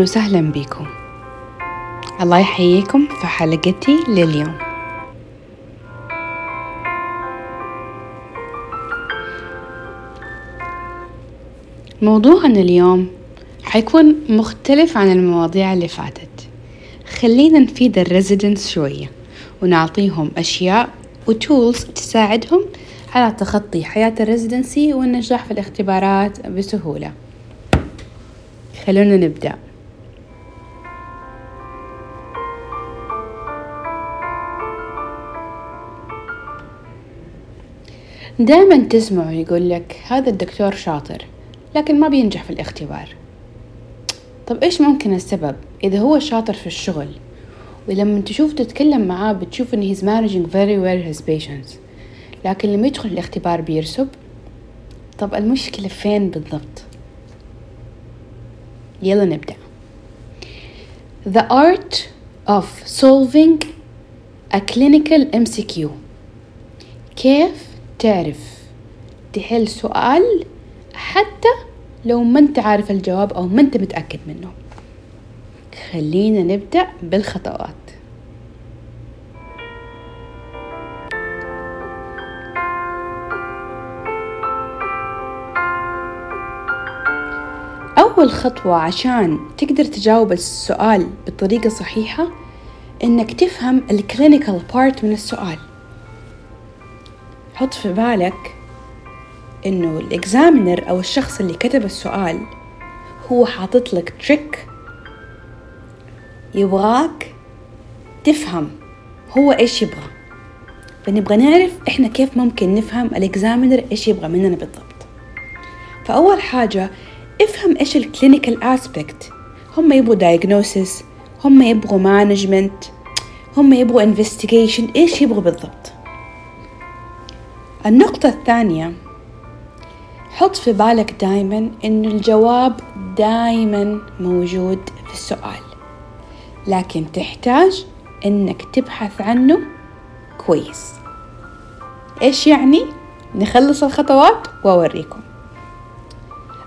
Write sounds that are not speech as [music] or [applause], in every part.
أهلا وسهلا بكم. الله يحييكم في حلقتي لليوم. موضوعنا اليوم حيكون مختلف عن المواضيع اللي فاتت. خلينا نفيد ال residents شوية ونعطيهم أشياء و tools تساعدهم على تخطي حياة ال residency والنجاح في الاختبارات بسهولة. خلونا نبدأ. دائما تسمعوا يقول لك هذا الدكتور شاطر لكن ما بينجح في الاختبار. طب إيش ممكن السبب؟ إذا هو شاطر في الشغل ولما تشوف تتكلم معاه بتشوف إن he's managing very well his patients. لكن لما يدخل الاختبار بيرسب طب المشكلة فين بالضبط؟ يلا نبدأ. The art of solving a clinical MCQ كيف تعرف تحل سؤال حتى لو ما انت عارف الجواب أو ما انت متأكد منه. خلينا نبدأ بالخطوات. أول خطوة عشان تقدر تجاوب السؤال بطريقة صحيحة إنك تفهم ال clinical part من السؤال. حط في بالك إنه ال examiner أو الشخص اللي كتب السؤال هو حاطط لك trick يبغاك تفهم هو إيش يبغى. فنبغى نعرف إحنا كيف ممكن نفهم ال examiner إيش يبغى مننا بالضبط. فأول حاجة افهم إيش ال clinical aspect هم يبغوا diagnosis هم يبغوا management هم يبغوا investigation إيش يبغوا بالضبط. النقطة الثانية حط في بالك دايما إنه الجواب دايما موجود في السؤال لكن تحتاج إنك تبحث عنه كويس. إيش يعني؟ نخلص الخطوات وأوريكم.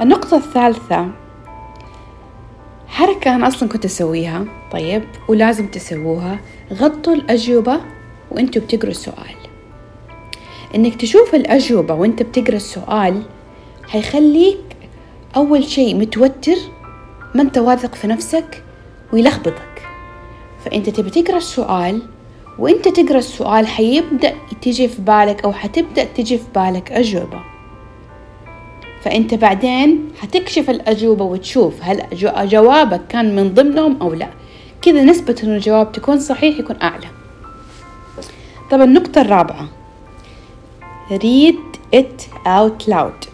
النقطة الثالثة حركة أنا أصلا كنت أسويها طيب ولازم تسووها غطوا الأجوبة وأنتوا بتقروا السؤال. إنك تشوف الأجوبة وأنت بتقرأ السؤال حيخليك أول شيء متوتر ما أنت واثق في نفسك ويلخبطك. فأنت تبي تقرأ السؤال وأنت تقرأ السؤال حيبدأ تجي في بالك أو حتبدأ تجي في بالك أجوبة. فأنت بعدين حتكشف الأجوبة وتشوف هل جوابك كان من ضمنهم أو لا. كذا نسبة إنه الجواب تكون صحيح يكون أعلى. طب النقطة الرابعة. Read it out loud.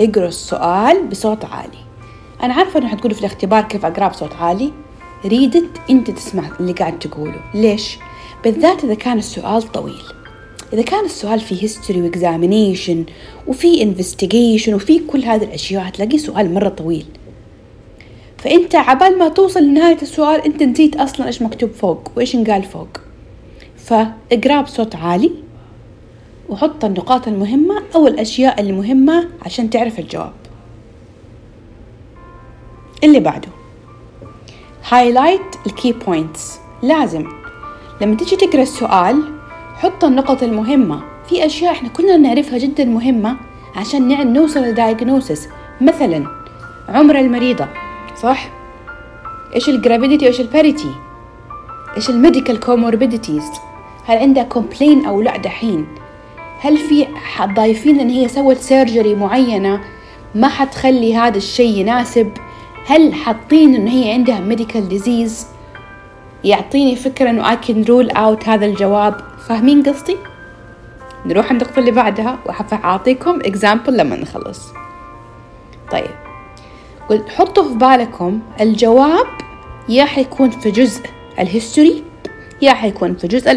اقرأ السؤال بصوت عالي. أنا عارفة إنه حتقولوا في الاختبار كيف أقرأ بصوت عالي. Read it. أنت تسمع اللي قاعد تقوله. ليش؟ بالذات إذا كان السؤال طويل. إذا كان السؤال فيه history وإكزامينيشن وفي investigation وفي كل هذه الأشياء هتلاقيه سؤال مرة طويل. فأنت عبال ما توصل لنهاية السؤال أنت نسيت أصلا إيش مكتوب فوق وإيش انقال فوق. فاقرأ بصوت عالي. وحط النقاط المهمة أو الأشياء المهمة عشان تعرف الجواب اللي بعده highlight ال key points لازم لما تيجي تقرأ السؤال حط النقط المهمة في أشياء إحنا كلنا نعرفها جدا مهمة عشان نوصل ل diagnosis مثلا عمر المريضة صح؟ إيش ال gravidity وإيش ال parity؟ إيش ال medical comorbidities؟ هل عندها complaint أو لا دحين؟ هل في ضايفين إن هي سوت surgery معينة ما حتخلي هذا الشيء يناسب؟ هل حاطين إن هي عندها medical disease؟ يعطيني فكرة إنه I can rule out هذا الجواب فاهمين قصدي؟ نروح النقطة اللي بعدها وحأعطيكم example لما نخلص طيب قلت حطوا في بالكم الجواب يا حيكون في جزء ال history يا حيكون في جزء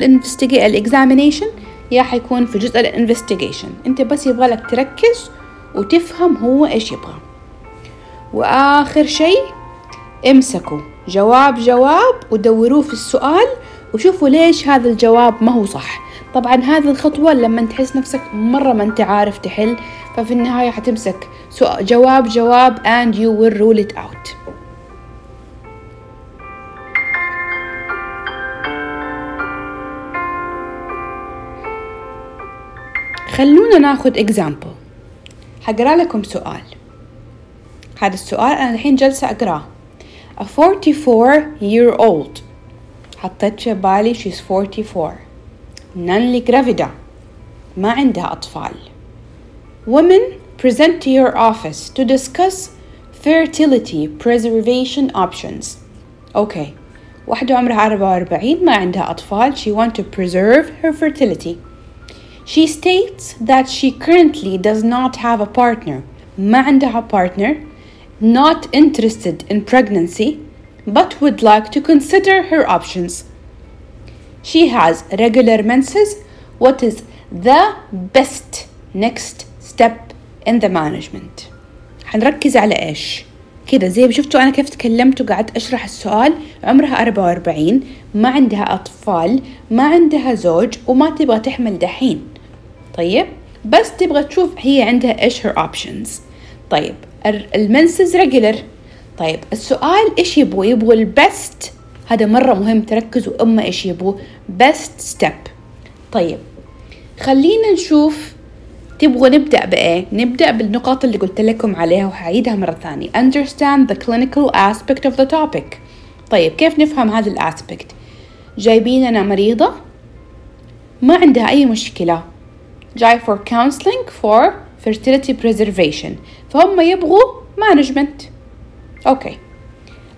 ال examination يا حيكون في جزء الانفستيجيشن. انت بس يبغالك تركز وتفهم هو إيش يبغى. وآخر شيء امسكوا. جواب جواب ودوروه في السؤال وشوفوا ليش هذا الجواب ما هو صح. طبعا هذه الخطوة لما تحس نفسك مرة ما أنت عارف تحل ففي النهاية حتمسك. جواب جواب and you will rule it out. خلونا ناخد example حقرا لكم سؤال هذا السؤال أنا الحين جالسة أقراه A 44 year old حطيت في بالي she's 44 نانلي جرافيدا ما عندها أطفال Women present to your office to discuss fertility preservation options أوكي واحدة عمرها 44 ما عندها أطفال she want to preserve her fertility She states that she currently does not have a partner ما عندها partner not interested in pregnancy but would like to consider her options. She has regular menses. What is the best next step in the management? حنركز على إيش؟ كذا زي شفتوا أنا كيف تكلمت وقعدت أشرح السؤال عمرها 44 ما عندها أطفال ما عندها زوج وما تبغى تحمل دحين طيب بس تبغى تشوف هي عندها إيش her options. طيب المنسز ريجولر طيب السؤال إيش يبغوا؟ يبغوا البست هذا مرة مهم تركزوا أما إيش يبغوا. best step. طيب خلينا نشوف تبغوا نبدأ بإيه؟ نبدأ بالنقاط اللي قلت لكم عليها وحعيدها مرة ثانية. understand the clinical aspect of the topic. طيب كيف نفهم هذا ال aspect جايبين أنا مريضة ما عندها أي مشكلة. جاي for counseling for fertility preservation فهم يبغوا management أوكي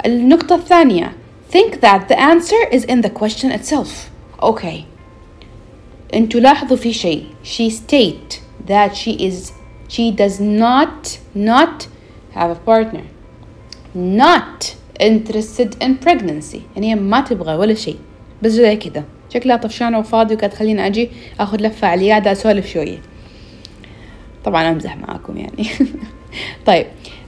النقطة الثانية think that the answer is in the question itself أوكي انتوا لاحظوا في شيء she state that she is she does not not have a partner not interested in pregnancy يعني هي ما تبغى ولا شيء بس زي كذا شكلها طفشانة وفاضي وكانت خليني أجي أخذ لفة على العيادة أسولف شوية. طبعا أمزح معاكم يعني. [laughs] طيب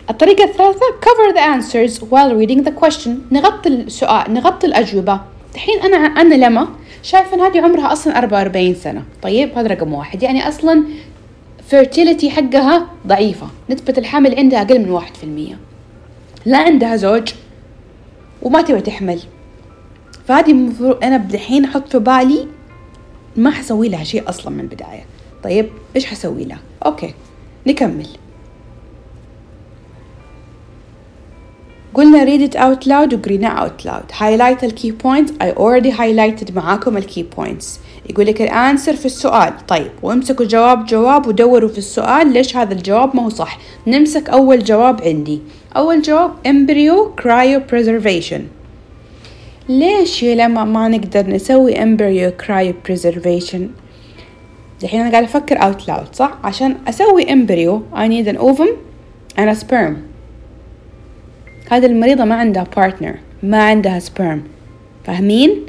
الطريقة الثالثة cover the answers while reading the question. نغطي السؤال نغطي الأجوبة. الحين أنا أنا لما شايفة إن هذه عمرها أصلا 44 سنة. طيب هذا رقم واحد. يعني أصلا fertility حقها ضعيفة. نسبة الحمل عندها أقل من واحد في المية. لا عندها زوج وما تبغى تحمل. فهذه المفروض أنا الحين أحط في بالي ما حسوي لها شيء أصلا من البداية. طيب إيش حسوي لها؟ أوكي نكمل. قلنا read it out loud وقريناه out loud. Highlight key points. I already highlighted معاكم ال key points. يقول لك الآنسر في السؤال. طيب وامسكوا جواب جواب ودوروا في السؤال ليش هذا الجواب ما هو صح. نمسك أول جواب عندي. أول جواب embryo cryopreservation. ليش لما ما نقدر نسوي embryo cryopreservation الحين أنا قاعدة أفكر out loud صح؟ عشان أسوي embryo I need an ovum and a sperm. هذه المريضة ما عندها بارتنر ما عندها سبرم فاهمين؟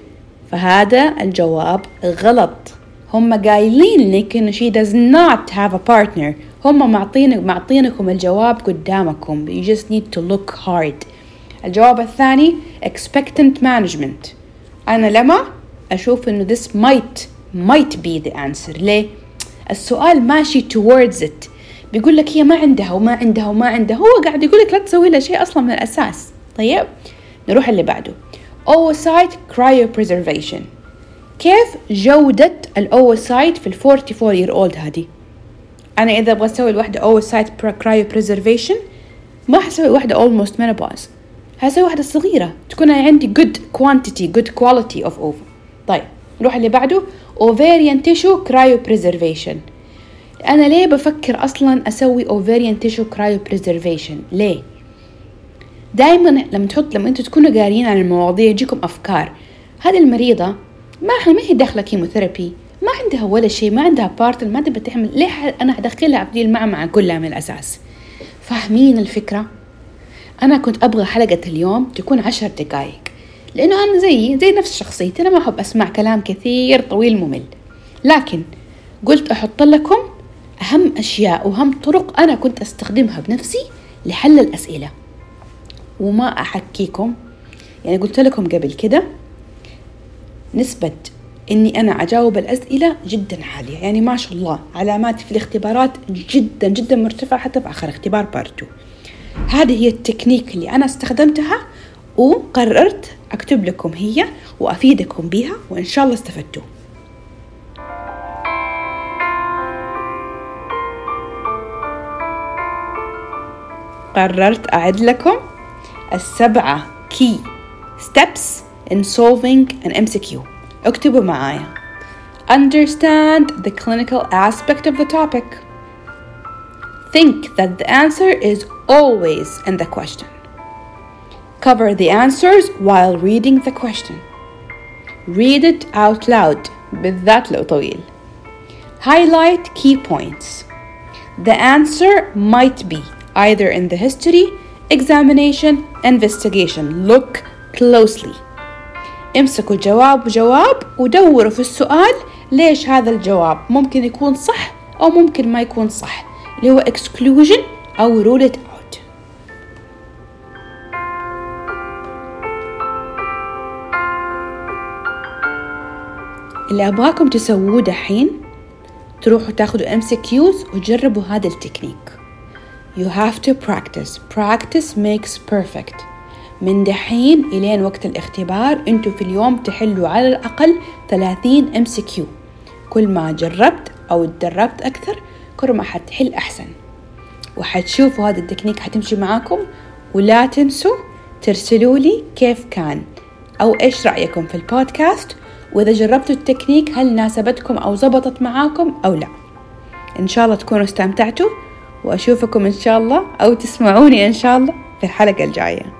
فهذا الجواب غلط. هم قايلين لك إنه she does not have a partner. هم معطين معطينكم الجواب قدامكم. You just need to look hard. الجواب الثاني expectant management. أنا لما أشوف إنه this might might be the answer. ليه؟ السؤال ماشي towards it. بيقول لك هي ما عندها وما عندها وما عندها. هو قاعد يقول لك لا تسوي لها شيء أصلا من الأساس. طيب نروح اللي بعده. Oocyte cryopreservation. كيف جودة الأوسايت في ال 44 year old هذه؟ أنا إذا أبغى أسوي الواحدة oocyte cryopreservation ما حسوي واحدة almost menopause. هسوي واحدة صغيرة تكون عندي good quantity good quality of ovum طيب نروح اللي بعده. Ovarian tissue cryopreservation. أنا ليه بفكر أصلا أسوي ovarian tissue cryopreservation ليه؟ دائما لما تحط لما أنتوا تكونوا قاريين عن المواضيع يجيكم أفكار. هذه المريضة ما ما هي داخلة chemotherapy ما عندها ولا شيء ما عندها partner ما تبى تعمل. ليه أنا أدخلها في دي المعمعة؟ كلها من الأساس. فاهمين الفكرة؟ أنا كنت أبغى حلقة اليوم تكون عشر دقايق لأنه أنا زيي زي نفس شخصيتي أنا ما أحب أسمع كلام كثير طويل ممل. لكن قلت أحط لكم أهم أشياء وأهم طرق أنا كنت أستخدمها بنفسي لحل الأسئلة. وما أحكيكم يعني قلت لكم قبل كده نسبة إني أنا أجاوب الأسئلة جدا عالية يعني ما شاء الله علاماتي في الاختبارات جدا جدا مرتفعة حتى في آخر اختبار part two. هذه هي التكنيك اللي أنا استخدمتها وقررت أكتب لكم هي وأفيدكم بها وإن شاء الله استفدتوا. قررت أعد لكم السبعة كي steps in solving an MCQ اكتبوا معايا. Understand the clinical aspect of the topic. Think that the answer is always in the question Cover the answers while reading the question Read it out loud بالذات لو طويل Highlight key points The answer might be either in the history, examination, investigation. Look closely. امسكوا جواب جواب ودوروا في السؤال ليش هذا الجواب ممكن يكون صح أو ممكن ما يكون صح اللي هو exclusion أو rule it اللي أبغاكم تسووه دحين تروحوا تاخدوا MCQs وجربوا هذا ال technique. You have to practice. Practice makes perfect. من دحين إلين وقت الاختبار أنتوا في اليوم تحلوا على الأقل 30 MCQ كل ما جربت أو تدربت أكثر كل ما حتحل أحسن. وحتشوفوا هذا التكنيك حتمشي معاكم ولا تنسوا ترسلوا لي كيف كان أو إيش رأيكم في البودكاست وإذا جربتوا التكنيك هل ناسبتكم أو زبطت معاكم أو لا؟ إن شاء الله تكونوا استمتعتوا وأشوفكم إن شاء الله أو تسمعوني إن شاء الله في الحلقة الجاية.